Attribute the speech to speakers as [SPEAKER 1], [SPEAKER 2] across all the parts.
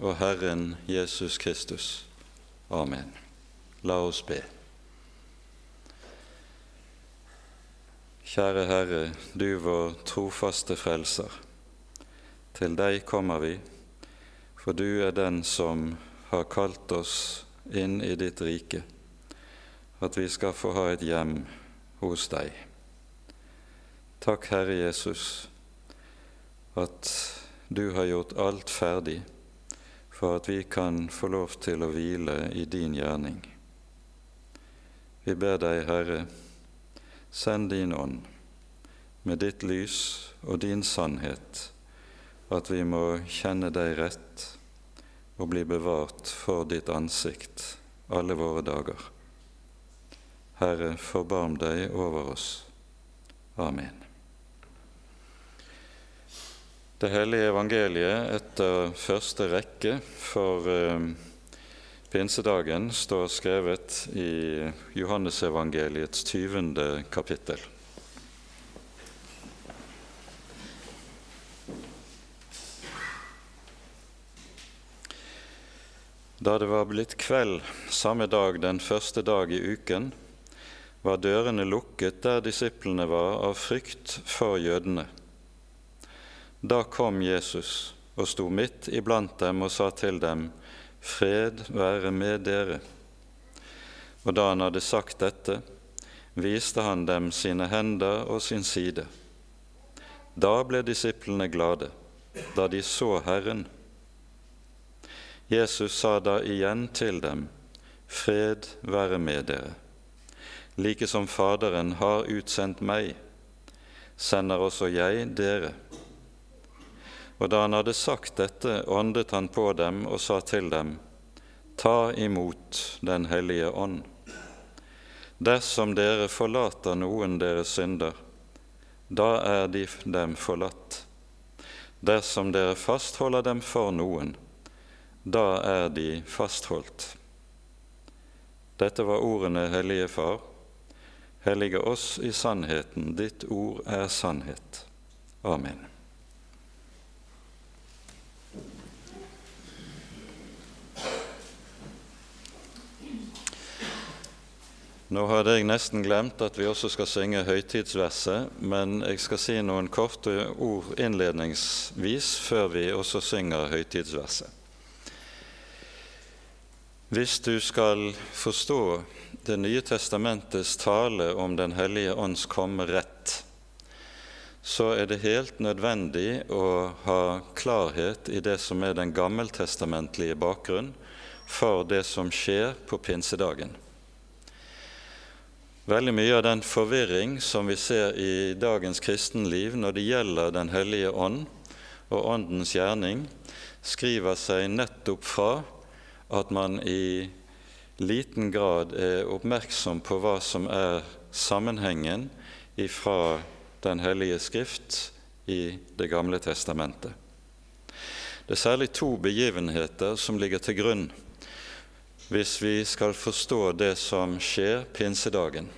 [SPEAKER 1] og Herren Jesus Kristus. Amen. La oss be. Kjære Herre, du vår trofaste frelser. Til deg kommer vi, for du er den som har kalt oss inn i ditt rike, at vi skal få ha et hjem hos deg. Takk, Herre Jesus, at du har gjort alt ferdig for at vi kan få lov til å hvile i din gjerning. Vi ber deg, Herre, Send din ånd med ditt lys og din sannhet, at vi må kjenne deg rett og bli bevart for ditt ansikt alle våre dager. Herre, forbarm deg over oss. Amen. Det hellige evangeliet etter første rekke for eh, Pinsedagen står skrevet i Johannesevangeliets 20. kapittel. Da det var blitt kveld samme dag den første dag i uken, var dørene lukket der disiplene var av frykt for jødene. Da kom Jesus og sto midt iblant dem og sa til dem:" Fred være med dere. Og da han hadde sagt dette, viste han dem sine hender og sin side. Da ble disiplene glade, da de så Herren. Jesus sa da igjen til dem, Fred være med dere. Like som Faderen har utsendt meg, sender også jeg dere. Og da han hadde sagt dette, åndet han på dem og sa til dem, Ta imot Den hellige ånd. Dersom dere forlater noen deres synder, da er de dem forlatt. Dersom dere fastholder dem for noen, da er de fastholdt. Dette var ordene, Hellige Far. Hellige oss i sannheten, ditt ord er sannhet. Amen. Nå hadde jeg nesten glemt at vi også skal synge høytidsverset, men jeg skal si noen korte ord innledningsvis før vi også synger høytidsverset. Hvis du skal forstå Det nye testamentets tale om Den hellige ånds komme rett, så er det helt nødvendig å ha klarhet i det som er den gammeltestamentlige bakgrunn for det som skjer på pinsedagen. Veldig mye av den forvirring som vi ser i dagens kristenliv når det gjelder Den hellige ånd og Åndens gjerning, skriver seg nettopp fra at man i liten grad er oppmerksom på hva som er sammenhengen fra Den hellige skrift i Det gamle testamentet. Det er særlig to begivenheter som ligger til grunn hvis vi skal forstå det som skjer pinsedagen.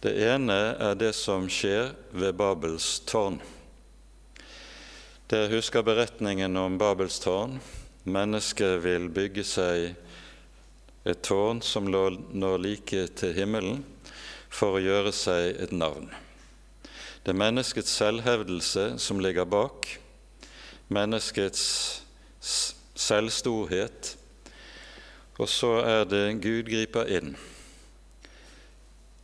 [SPEAKER 1] Det ene er det som skjer ved Babels tårn. Dere husker beretningen om Babels tårn. Mennesket vil bygge seg et tårn som når like til himmelen, for å gjøre seg et navn. Det er menneskets selvhevdelse som ligger bak, menneskets selvstorhet, og så er det Gud griper inn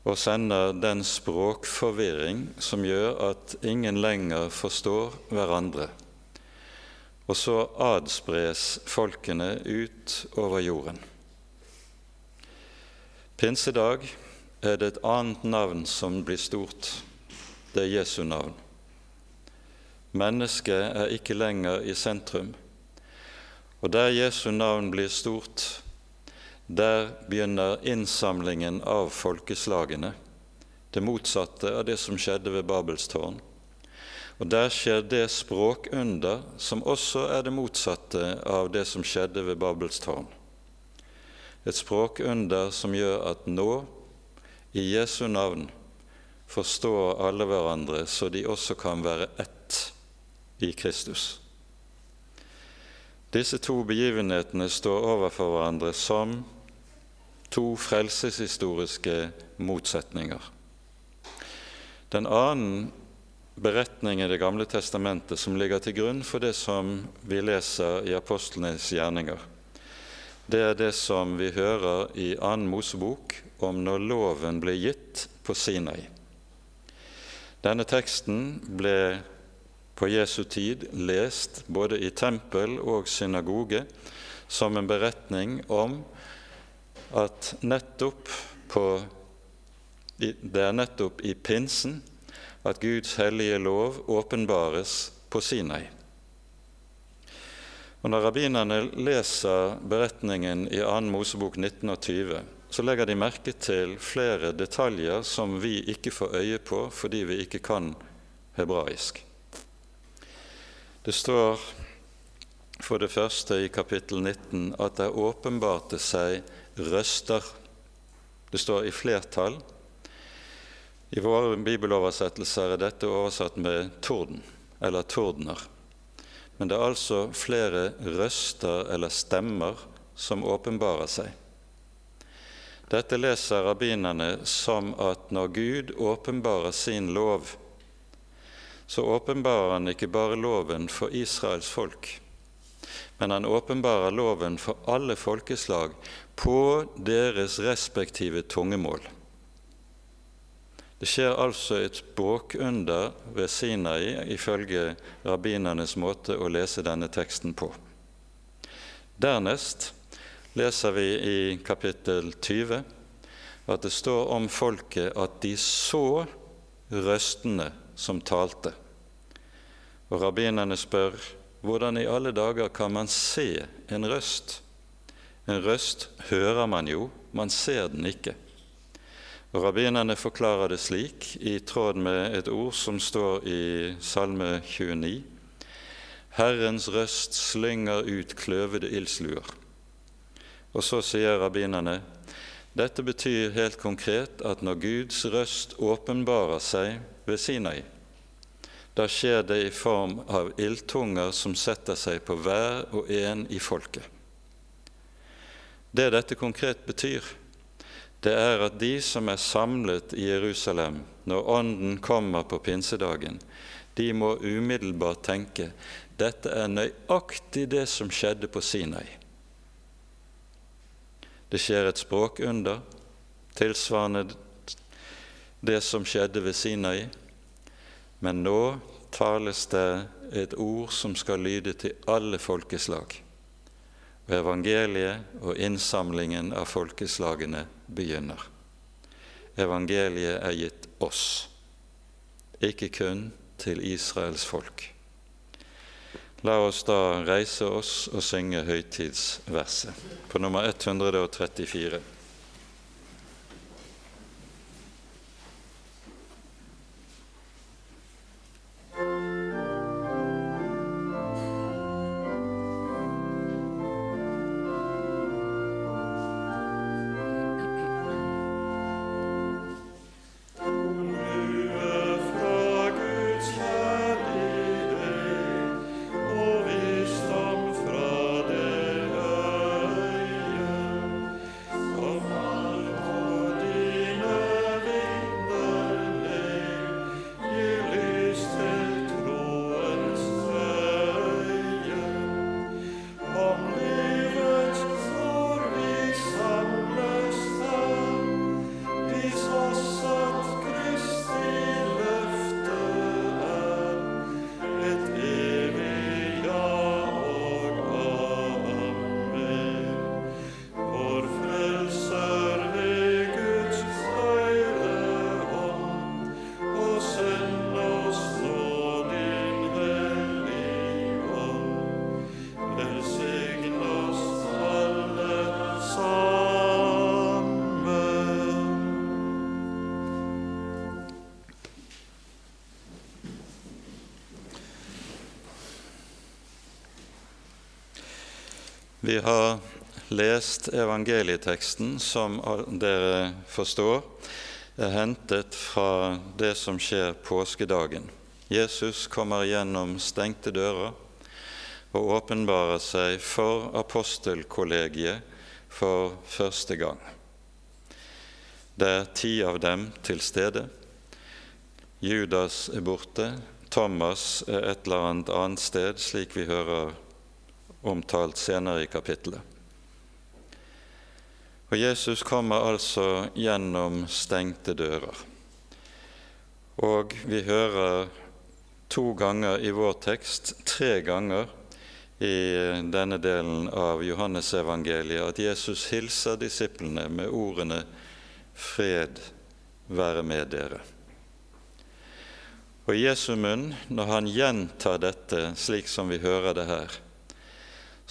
[SPEAKER 1] og sender den språkforvirring som gjør at ingen lenger forstår hverandre. Og så adspres folkene ut over jorden. Pinsedag er det et annet navn som blir stort. Det er Jesu navn. Mennesket er ikke lenger i sentrum. Og der Jesu navn blir stort, der begynner innsamlingen av folkeslagene, det motsatte av det som skjedde ved Babels tårn. Og der skjer det språkunder som også er det motsatte av det som skjedde ved Babels tårn. Et språkunder som gjør at nå, i Jesu navn, forstår alle hverandre, så de også kan være ett i Kristus. Disse to begivenhetene står overfor hverandre som to frelseshistoriske motsetninger. Den annen beretning i Det gamle testamentet som ligger til grunn for det som vi leser i apostlenes gjerninger, det er det som vi hører i annen Mosebok om når loven ble gitt på Sinai. Denne teksten ble på Jesu tid lest både i tempel og synagoge som en beretning om at nettopp på, det er nettopp i pinsen at Guds hellige lov åpenbares på Sinai. Og Når rabbinerne leser beretningen i 2. Mosebok 19 og 20, så legger de merke til flere detaljer som vi ikke får øye på fordi vi ikke kan hebraisk. Det står for det første i kapittel 19 at det åpenbarte seg røster. Det står i flertall. I våre bibeloversettelser er dette oversatt med torden, eller tordener. Men det er altså flere røster eller stemmer som åpenbarer seg. Dette leser rabbinerne som at når Gud åpenbarer sin lov, så åpenbarer han ikke bare loven for Israels folk, men han åpenbarer loven for alle folkeslag på deres respektive tungemål. Det skjer altså et språkunder ved Sinai ifølge rabbinernes måte å lese denne teksten på. Dernest leser vi i kapittel 20 at det står om folket at de så røstene som talte. Og Rabbinerne spør hvordan i alle dager kan man se en røst? En røst hører man jo, man ser den ikke. Og Rabbinerne forklarer det slik, i tråd med et ord som står i Salme 29. Herrens røst slynger ut kløvede ildsluer. Og så sier rabbinerne dette betyr helt konkret at når Guds røst åpenbarer seg ved Sinai, da skjer det i form av ildtunger som setter seg på hver og en i folket. Det dette konkret betyr, det er at de som er samlet i Jerusalem når Ånden kommer på pinsedagen, de må umiddelbart tenke dette er nøyaktig det som skjedde på Sinai. Det skjer et språkunder tilsvarende det som skjedde ved Sinai, men nå tales det et ord som skal lyde til alle folkeslag. Og evangeliet og innsamlingen av folkeslagene begynner. Evangeliet er gitt oss, ikke kun til Israels folk. La oss da reise oss og synge høytidsverset på nummer 134. Vi har lest evangelieteksten, som dere forstår, er hentet fra det som skjer påskedagen. Jesus kommer gjennom stengte dører, og åpenbarer seg for apostelkollegiet for første gang. Det er ti av dem til stede. Judas er borte, Thomas er et eller annet annet sted, slik vi hører omtalt senere i kapittelet. Og Jesus kommer altså gjennom stengte dører. Og vi hører to ganger i vår tekst, tre ganger i denne delen av Johannesevangeliet, at Jesus hilser disiplene med ordene 'Fred være med dere'. Og i Jesu munn, når han gjentar dette slik som vi hører det her,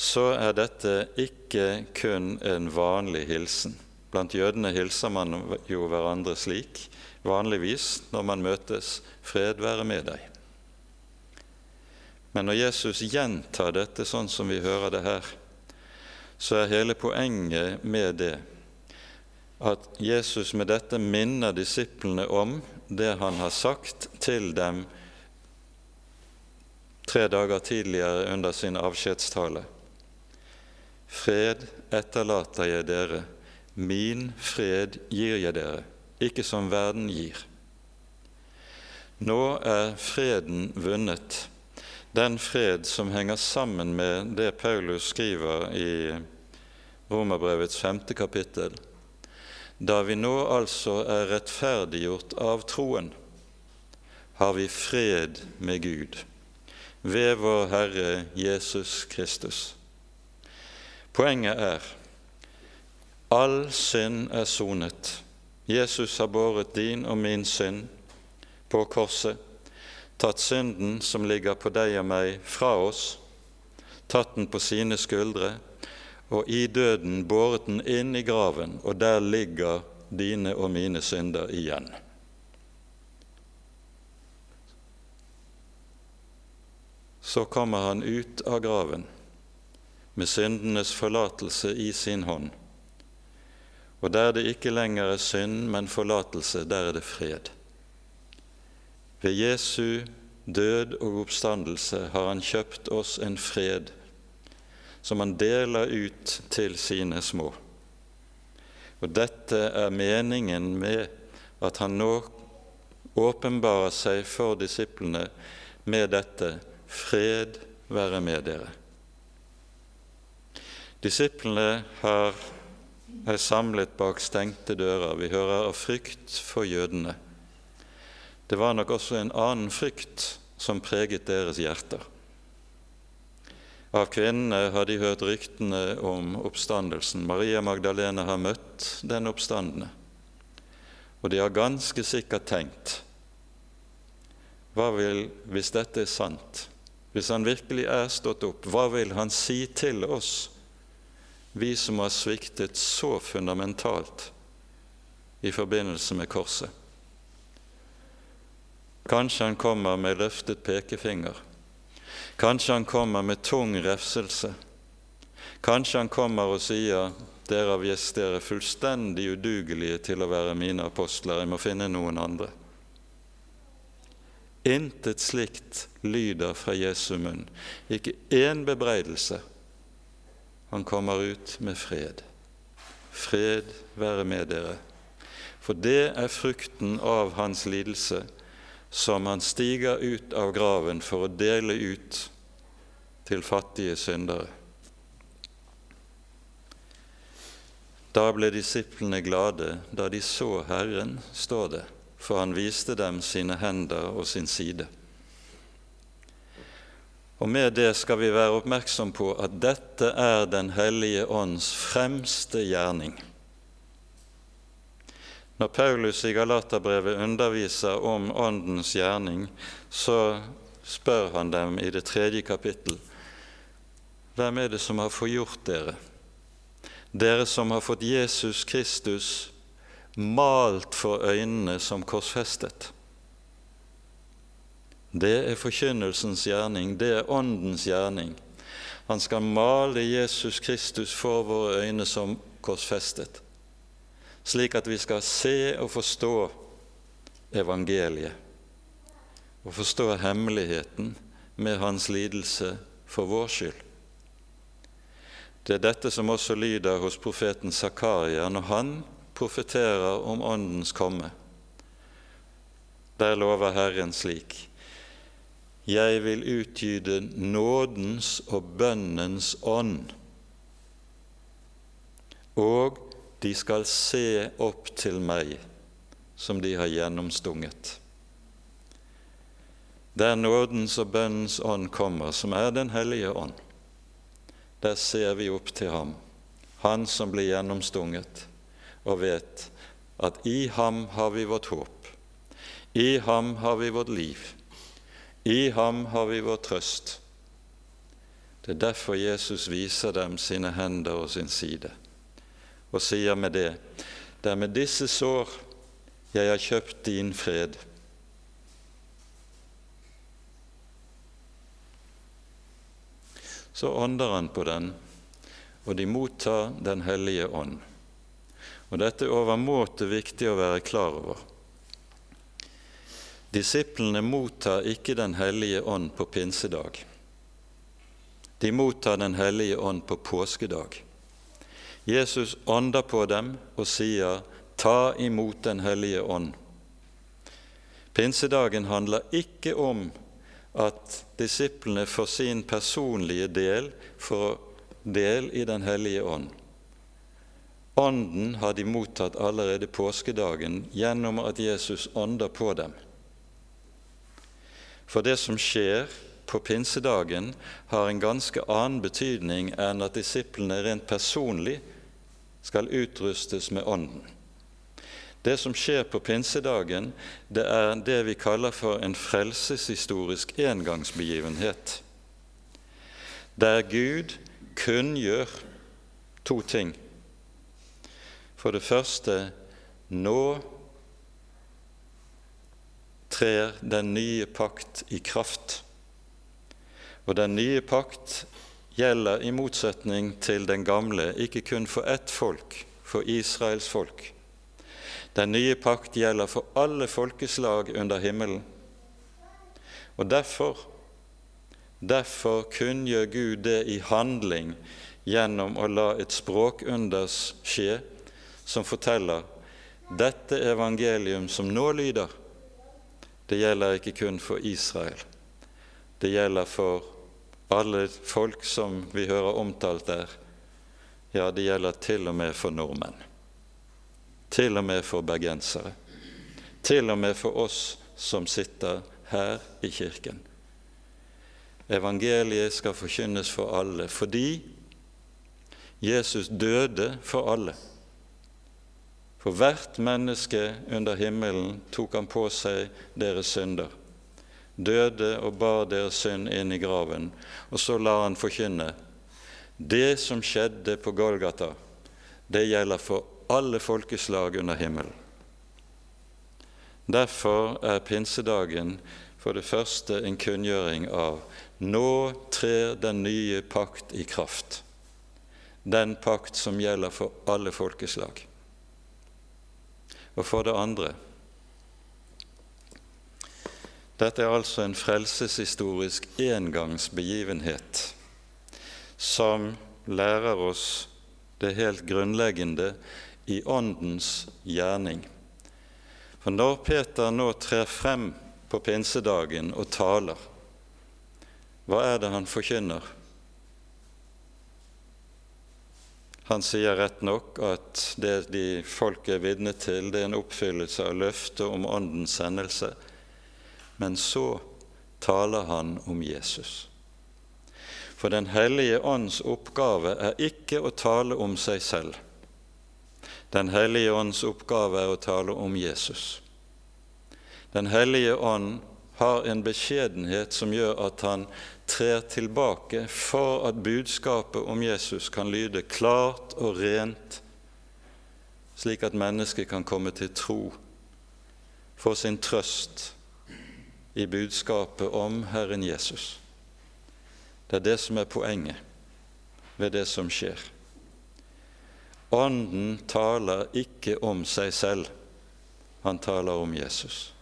[SPEAKER 1] så er dette ikke kun en vanlig hilsen. Blant jødene hilser man jo hverandre slik vanligvis når man møtes 'Fred være med deg'. Men når Jesus gjentar dette sånn som vi hører det her, så er hele poenget med det at Jesus med dette minner disiplene om det han har sagt til dem tre dager tidligere under sin avskjedstale. Fred etterlater jeg dere, min fred gir jeg dere ikke som verden gir. Nå er freden vunnet, den fred som henger sammen med det Paulus skriver i Romerbrevets femte kapittel. Da vi nå altså er rettferdiggjort av troen, har vi fred med Gud ved vår Herre Jesus Kristus. Poenget er all synd er sonet Jesus har båret din og min synd på korset, tatt synden som ligger på deg og meg, fra oss, tatt den på sine skuldre, og i døden båret den inn i graven, og der ligger dine og mine synder igjen. Så kommer han ut av graven med syndenes forlatelse i sin hånd og der det ikke lenger er synd, men forlatelse, der er det fred. Ved Jesu død og oppstandelse har han kjøpt oss en fred som han deler ut til sine små. Og dette er meningen med at han nå åpenbarer seg for disiplene med dette fred være med dere. Disiplene har er samlet bak stengte dører. Vi hører av frykt for jødene. Det var nok også en annen frykt som preget deres hjerter. Av kvinnene har de hørt ryktene om oppstandelsen. Maria Magdalene har møtt den oppstandende. Og de har ganske sikkert tenkt hva vil, hvis dette er sant, hvis han virkelig er stått opp, hva vil han si til oss vi som har sviktet så fundamentalt i forbindelse med korset. Kanskje han kommer med løftet pekefinger. Kanskje han kommer med tung refselse. Kanskje han kommer og sier dere har vist dere fullstendig udugelige til å være mine apostler, jeg må finne noen andre. Intet slikt lyder fra Jesu munn, ikke én bebreidelse han kommer ut med fred. Fred være med dere. For det er frukten av hans lidelse, som han stiger ut av graven for å dele ut til fattige syndere. Da ble disiplene glade da de så Herren, står det, for han viste dem sine hender og sin side. Og med det skal vi være oppmerksom på at dette er Den hellige ånds fremste gjerning. Når Paulus i Galaterbrevet underviser om Åndens gjerning, så spør han dem i det tredje kapittel hvem er det som har forgjort dere? Dere som har fått Jesus Kristus malt for øynene som korsfestet. Det er forkynnelsens gjerning, det er Åndens gjerning. Han skal male Jesus Kristus for våre øyne som korsfestet, slik at vi skal se og forstå evangeliet og forstå hemmeligheten med hans lidelse for vår skyld. Det er dette som også lyder hos profeten Zakaria når han profeterer om Åndens komme. Der lover Herren slik:" Jeg vil utgyde nådens og bønnens ånd, og de skal se opp til meg, som de har gjennomstunget. Der nådens og bønnens ånd kommer, som er Den hellige ånd, der ser vi opp til ham, han som blir gjennomstunget, og vet at i ham har vi vårt håp, i ham har vi vårt liv, i ham har vi vår trøst. Det er derfor Jesus viser dem sine hender og sin side, og sier med det, det er med disse sår jeg har kjøpt din fred. Så ånder han på den, og de mottar Den hellige ånd. Og Dette er overmåte viktig å være klar over. Disiplene mottar ikke Den hellige ånd på pinsedag. De mottar Den hellige ånd på påskedag. Jesus ånder på dem og sier, 'Ta imot Den hellige ånd'. Pinsedagen handler ikke om at disiplene for sin personlige del får del i Den hellige ånd. Ånden har de mottatt allerede påskedagen gjennom at Jesus ånder på dem. For det som skjer på pinsedagen, har en ganske annen betydning enn at disiplene rent personlig skal utrustes med Ånden. Det som skjer på pinsedagen, det er det vi kaller for en frelseshistorisk engangsbegivenhet, der Gud kunngjør to ting. For det første nå trer den nye pakt i kraft. Og den nye pakt gjelder i motsetning til den gamle ikke kun for ett folk, for Israels folk den nye pakt gjelder for alle folkeslag under himmelen. Og derfor, derfor kunngjør Gud det i handling gjennom å la et språkunders skje som forteller dette evangelium som nå lyder, det gjelder ikke kun for Israel. Det gjelder for alle folk som vi hører omtalt der. Ja, det gjelder til og med for nordmenn til og med for bergensere, til og med for oss som sitter her i kirken. Evangeliet skal forkynnes for alle fordi Jesus døde for alle. For hvert menneske under himmelen tok han på seg deres synder, døde og bar deres synd inn i graven, og så la han forkynne det som skjedde på Golgata, det gjelder for alle folkeslag under himmelen. Derfor er pinsedagen for det første en kunngjøring av nå trer den nye pakt i kraft, den pakt som gjelder for alle folkeslag. Og for det andre dette er altså en frelseshistorisk engangsbegivenhet som lærer oss det helt grunnleggende i Åndens gjerning. For når Peter nå trer frem på pinsedagen og taler, hva er det han forkynner? Han sier rett nok at det de folk er vitne til, det er en oppfyllelse av løftet om Åndens sendelse. Men så taler han om Jesus. For Den hellige ånds oppgave er ikke å tale om seg selv. Den hellige ånds oppgave er å tale om Jesus. Den hellige ånd har en beskjedenhet som gjør at han trer tilbake for at budskapet om Jesus kan lyde klart og rent, slik at mennesket kan komme til tro, få sin trøst i budskapet om Herren Jesus. Det er det som er poenget ved det som skjer. Ånden taler ikke om seg selv, han taler om Jesus.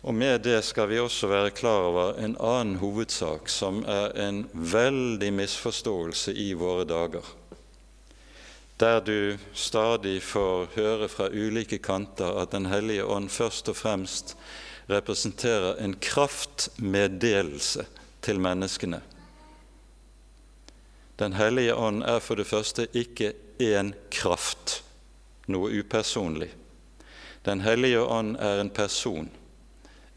[SPEAKER 1] Og med det skal vi også være klar over en annen hovedsak, som er en veldig misforståelse i våre dager. Der du stadig får høre fra ulike kanter at Den hellige ånd først og fremst representerer en kraftmeddelelse til menneskene. Den hellige ånd er for det første ikke én kraft, noe upersonlig. Den hellige ånd er en person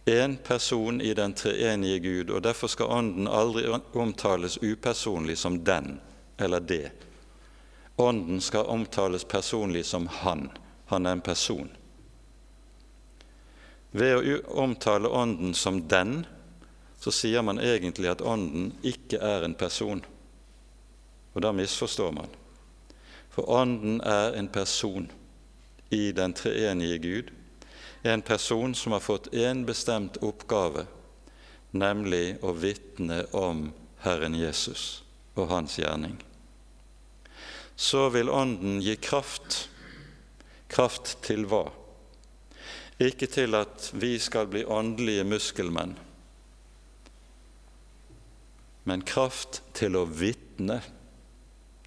[SPEAKER 1] én person i den treenige Gud, og derfor skal Ånden aldri omtales upersonlig som den eller det. Ånden skal omtales personlig som Han. Han er en person. Ved å omtale Ånden som den, så sier man egentlig at Ånden ikke er en person. Og da misforstår man. For Ånden er en person i den treenige Gud en person som har fått én bestemt oppgave, nemlig å vitne om Herren Jesus og hans gjerning. Så vil Ånden gi kraft. Kraft til hva? Ikke til at vi skal bli åndelige muskelmenn, men kraft til å vitne.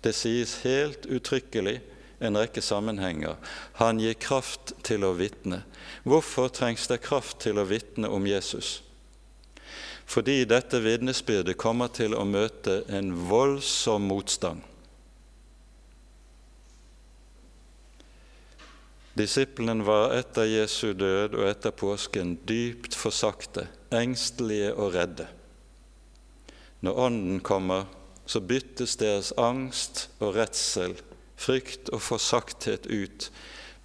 [SPEAKER 1] Det sies helt uttrykkelig en rekke sammenhenger. Han gir kraft til å vitne. Hvorfor trengs det kraft til å vitne om Jesus? Fordi dette vitnesbyrdet kommer til å møte en voldsom motstand. Disiplene var etter Jesu død og etter påsken dypt forsakte, engstelige og redde. Når Ånden kommer, så byttes deres angst og redsel frykt og forsakthet ut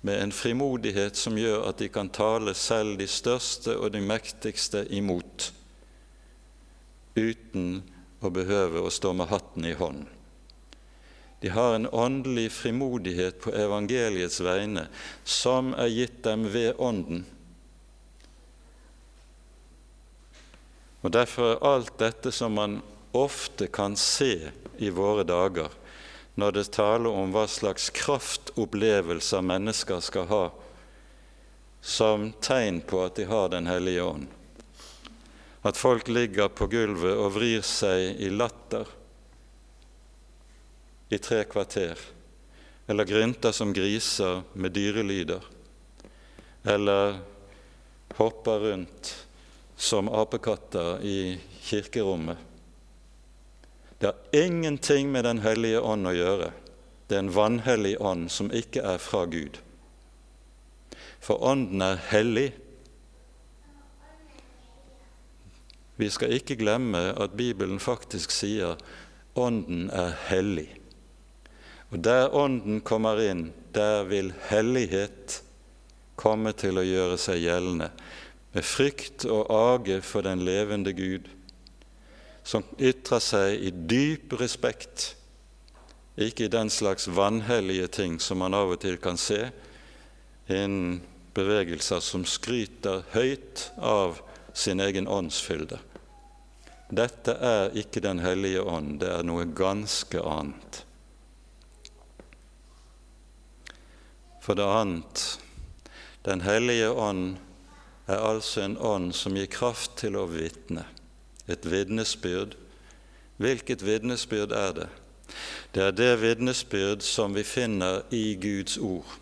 [SPEAKER 1] med en frimodighet som gjør at de kan tale selv de største og de mektigste imot, uten å behøve å stå med hatten i hånd. De har en åndelig frimodighet på evangeliets vegne som er gitt dem ved Ånden. Og Derfor er alt dette som man ofte kan se i våre dager, når det taler om hva slags kraftopplevelser mennesker skal ha som tegn på at de har Den hellige ånd. At folk ligger på gulvet og vrir seg i latter i tre kvarter, eller grynter som griser med dyrelyder, eller hopper rundt som apekatter i kirkerommet det har ingenting med Den hellige ånd å gjøre. Det er en vanhellig ånd som ikke er fra Gud. For Ånden er hellig. Vi skal ikke glemme at Bibelen faktisk sier Ånden er hellig. Og der Ånden kommer inn, der vil hellighet komme til å gjøre seg gjeldende, med frykt og age for den levende Gud som ytrer seg i dyp respekt, ikke i den slags vanhellige ting som man av og til kan se innen bevegelser som skryter høyt av sin egen åndsfylde. Dette er ikke Den hellige ånd, det er noe ganske annet. For det annet Den hellige ånd er altså en ånd som gir kraft til å vitne et vitnesbyrd. Hvilket vitnesbyrd er det? Det er det vitnesbyrd som vi finner i Guds ord.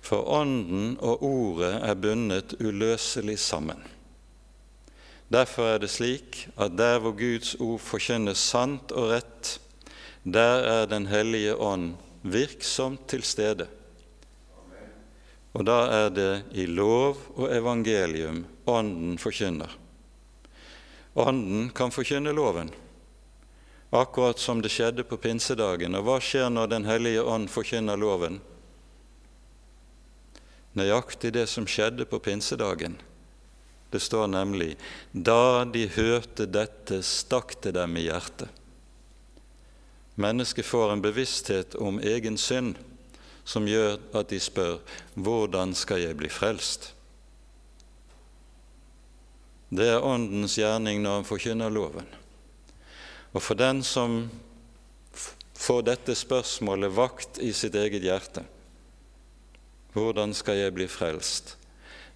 [SPEAKER 1] For Ånden og Ordet er bundet uløselig sammen. Derfor er det slik at der hvor Guds ord forkynnes sant og rett, der er Den hellige ånd virksomt til stede. Og da er det i lov og evangelium Ånden forkynner. Ånden kan forkynne loven, akkurat som det skjedde på pinsedagen. Og hva skjer når Den hellige ånd forkynner loven? Nøyaktig det som skjedde på pinsedagen. Det står nemlig da de hørte dette, stakk det dem i hjertet. Mennesket får en bevissthet om egen synd som gjør at de spør hvordan skal jeg bli frelst? Det er Åndens gjerning når han forkynner loven. Og for den som får dette spørsmålet vakt i sitt eget hjerte hvordan skal jeg bli frelst?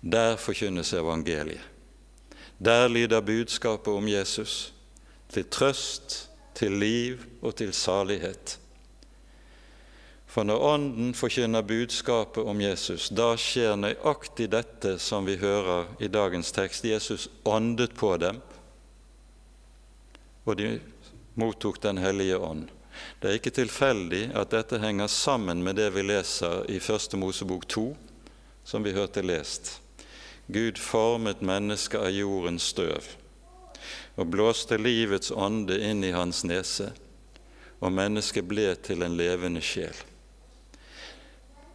[SPEAKER 1] der forkynnes evangeliet. Der lyder budskapet om Jesus til trøst, til liv og til salighet. For når Ånden forkynner budskapet om Jesus, da skjer nøyaktig dette som vi hører i dagens tekst. Jesus åndet på dem, og de mottok Den hellige ånd. Det er ikke tilfeldig at dette henger sammen med det vi leser i Første Mosebok 2, som vi hørte lest. Gud formet mennesket av jordens støv og blåste livets ånde inn i hans nese, og mennesket ble til en levende sjel.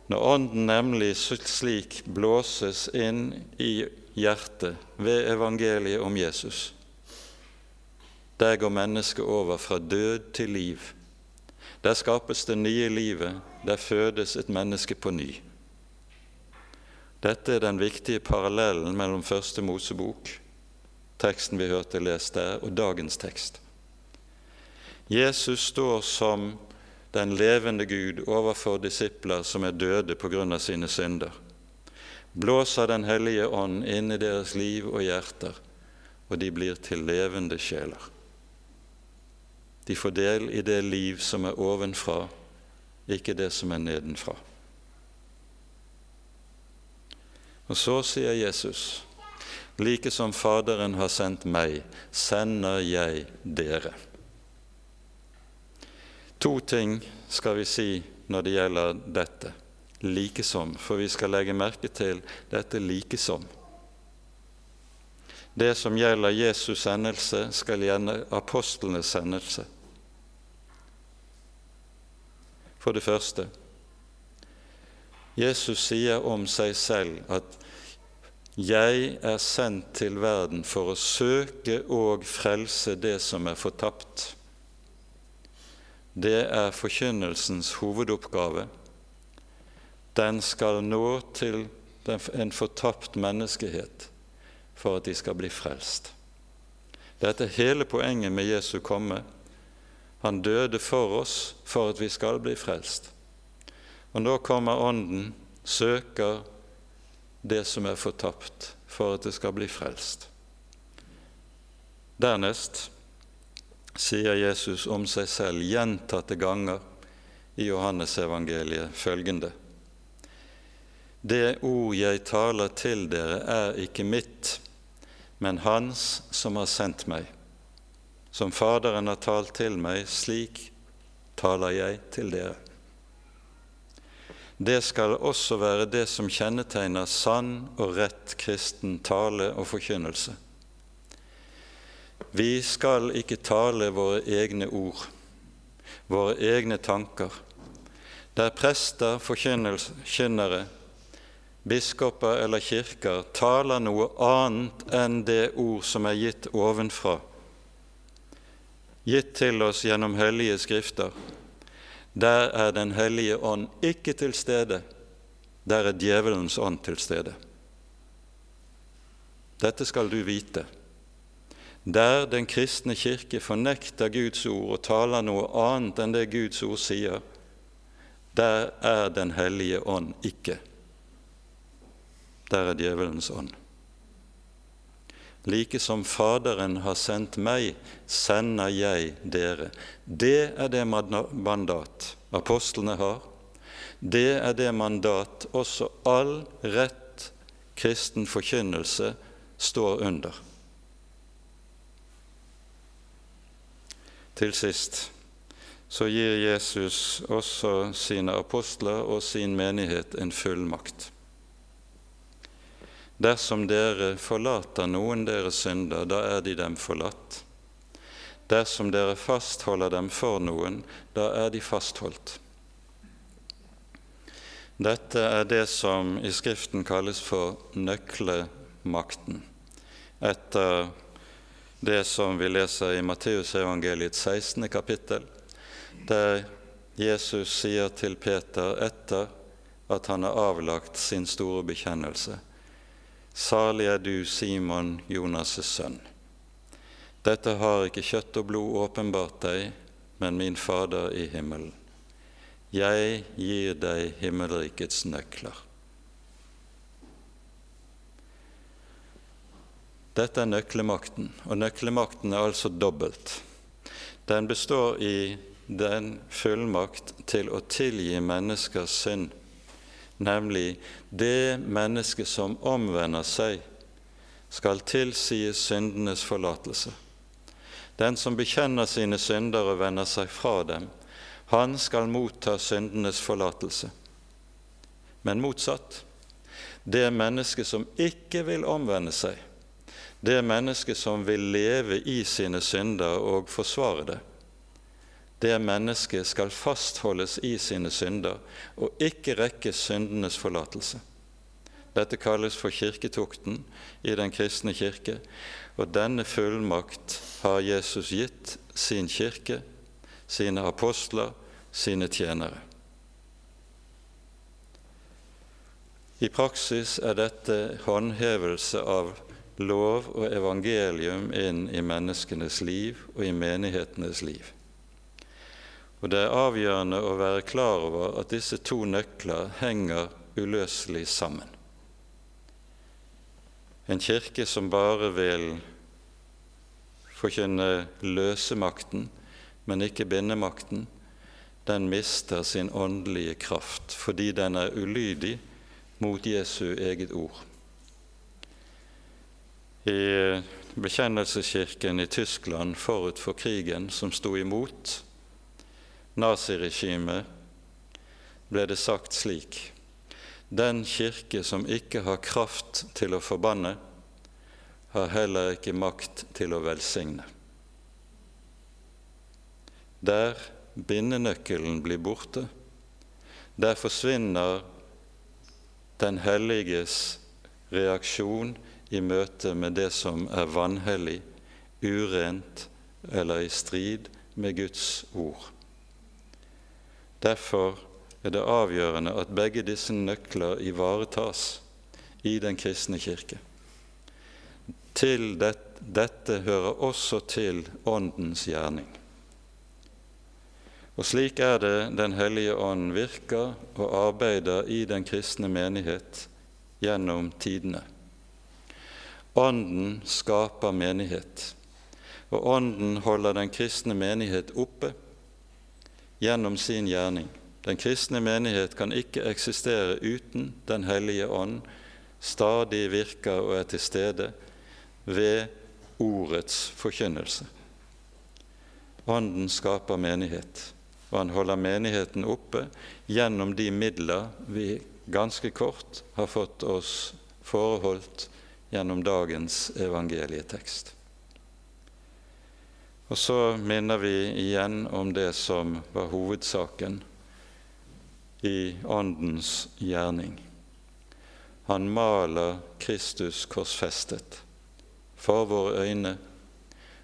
[SPEAKER 1] Når Ånden nemlig slik blåses inn i hjertet ved evangeliet om Jesus, der går mennesket over fra død til liv. Der skapes det nye livet, der fødes et menneske på ny. Dette er den viktige parallellen mellom Første Mosebok, teksten vi hørte lest der, og dagens tekst. Jesus står som den levende Gud overfor disipler som er døde på grunn av sine synder. Blåser Den hellige ånd inn i deres liv og hjerter, og de blir til levende sjeler. De får del i det liv som er ovenfra, ikke det som er nedenfra. Og så sier Jesus, like som Faderen har sendt meg, sender jeg dere. To ting skal vi si når det gjelder dette, likesom, for vi skal legge merke til dette likesom. Det som gjelder Jesus' sendelse, skal gjelde apostlenes sendelse. For det første Jesus sier om seg selv at 'Jeg er sendt til verden for å søke og frelse det som er fortapt'. Det er forkynnelsens hovedoppgave. Den skal nå til en fortapt menneskehet for at de skal bli frelst. Dette er hele poenget med Jesu komme. Han døde for oss for at vi skal bli frelst. Og nå kommer Ånden, søker det som er fortapt, for at det skal bli frelst. Dernest sier Jesus om seg selv gjentatte ganger i Johannesevangeliet følgende.: Det ord jeg taler til dere, er ikke mitt, men Hans som har sendt meg. Som Faderen har talt til meg, slik taler jeg til dere. Det skal også være det som kjennetegner sann og rett kristen tale og forkynnelse. Vi skal ikke tale våre egne ord, våre egne tanker. Der prester, forkynnere, biskoper eller kirker taler noe annet enn det ord som er gitt ovenfra, gitt til oss gjennom hellige skrifter, der er Den hellige ånd ikke til stede. Der er djevelens ånd til stede. Dette skal du vite. Der den kristne kirke fornekter Guds ord og taler noe annet enn det Guds ord sier, der er Den hellige ånd ikke. Der er djevelens ånd. Like som Faderen har sendt meg, sender jeg dere. Det er det mandat apostlene har. Det er det mandat også all rett kristen forkynnelse står under. Til sist så gir Jesus også sine apostler og sin menighet en fullmakt. Dersom dere forlater noen deres synder, da er de dem forlatt. Dersom dere fastholder dem for noen, da er de fastholdt. Dette er det som i Skriften kalles for nøklemakten, etter det som vi leser i Matteusevangeliets 16. kapittel, der Jesus sier til Peter etter at han har avlagt sin store bekjennelse Salig er du, Simon, Jonas' sønn. Dette har ikke kjøtt og blod åpenbart deg, men min Fader i himmelen. Jeg gir deg himmelrikets nøkler. Dette er nøklemakten, og nøklemakten er altså dobbelt. Den består i den fullmakt til å tilgi menneskers synd, nemlig det mennesket som omvender seg, skal tilsies syndenes forlatelse. Den som bekjenner sine synder og vender seg fra dem, han skal motta syndenes forlatelse. Men motsatt det mennesket som ikke vil omvende seg, det mennesket som vil leve i sine synder og forsvare det, det mennesket skal fastholdes i sine synder og ikke rekke syndenes forlatelse. Dette kalles for kirketukten i den kristne kirke, og denne fullmakt har Jesus gitt sin kirke, sine apostler, sine tjenere. I praksis er dette håndhevelse av lov og evangelium inn i menneskenes liv og i menighetenes liv. Og Det er avgjørende å være klar over at disse to nøkler henger uløselig sammen. En kirke som bare vil forkynne løsemakten, men ikke bindemakten, den mister sin åndelige kraft fordi den er ulydig mot Jesu eget ord. I bekjennelseskirken i Tyskland forut for krigen, som sto imot naziregimet, ble det sagt slik Den kirke som ikke har kraft til å forbanne, har heller ikke makt til å velsigne. Der bindenøkkelen blir borte, der forsvinner den helliges reaksjon i møte med det som er vanhellig, urent eller i strid med Guds ord. Derfor er det avgjørende at begge disse nøkler ivaretas i den kristne kirke. Til dette hører også til Åndens gjerning. Og slik er det Den hellige ånd virker og arbeider i den kristne menighet gjennom tidene. Ånden skaper menighet, og Ånden holder den kristne menighet oppe gjennom sin gjerning. Den kristne menighet kan ikke eksistere uten Den hellige ånd stadig virker og er til stede ved ordets forkynnelse. Ånden skaper menighet og han holder menigheten oppe gjennom de midler vi ganske kort har fått oss foreholdt gjennom dagens evangelietekst. Og så minner vi igjen om det som var hovedsaken i Åndens gjerning. Han maler Kristus korsfestet for våre øyne,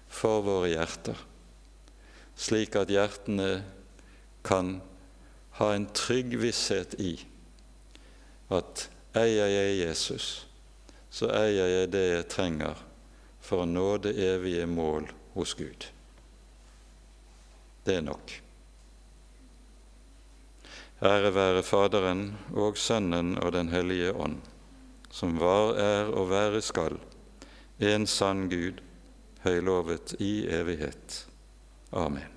[SPEAKER 1] for våre hjerter, slik at hjertene kan ha en trygg visshet i at eier jeg Jesus, så eier jeg det jeg trenger for å nå det evige mål hos Gud. Det er nok. Ære være Faderen og Sønnen og Den hellige ånd, som var, er og være skal, en sann Gud, høylovet i evighet. Amen.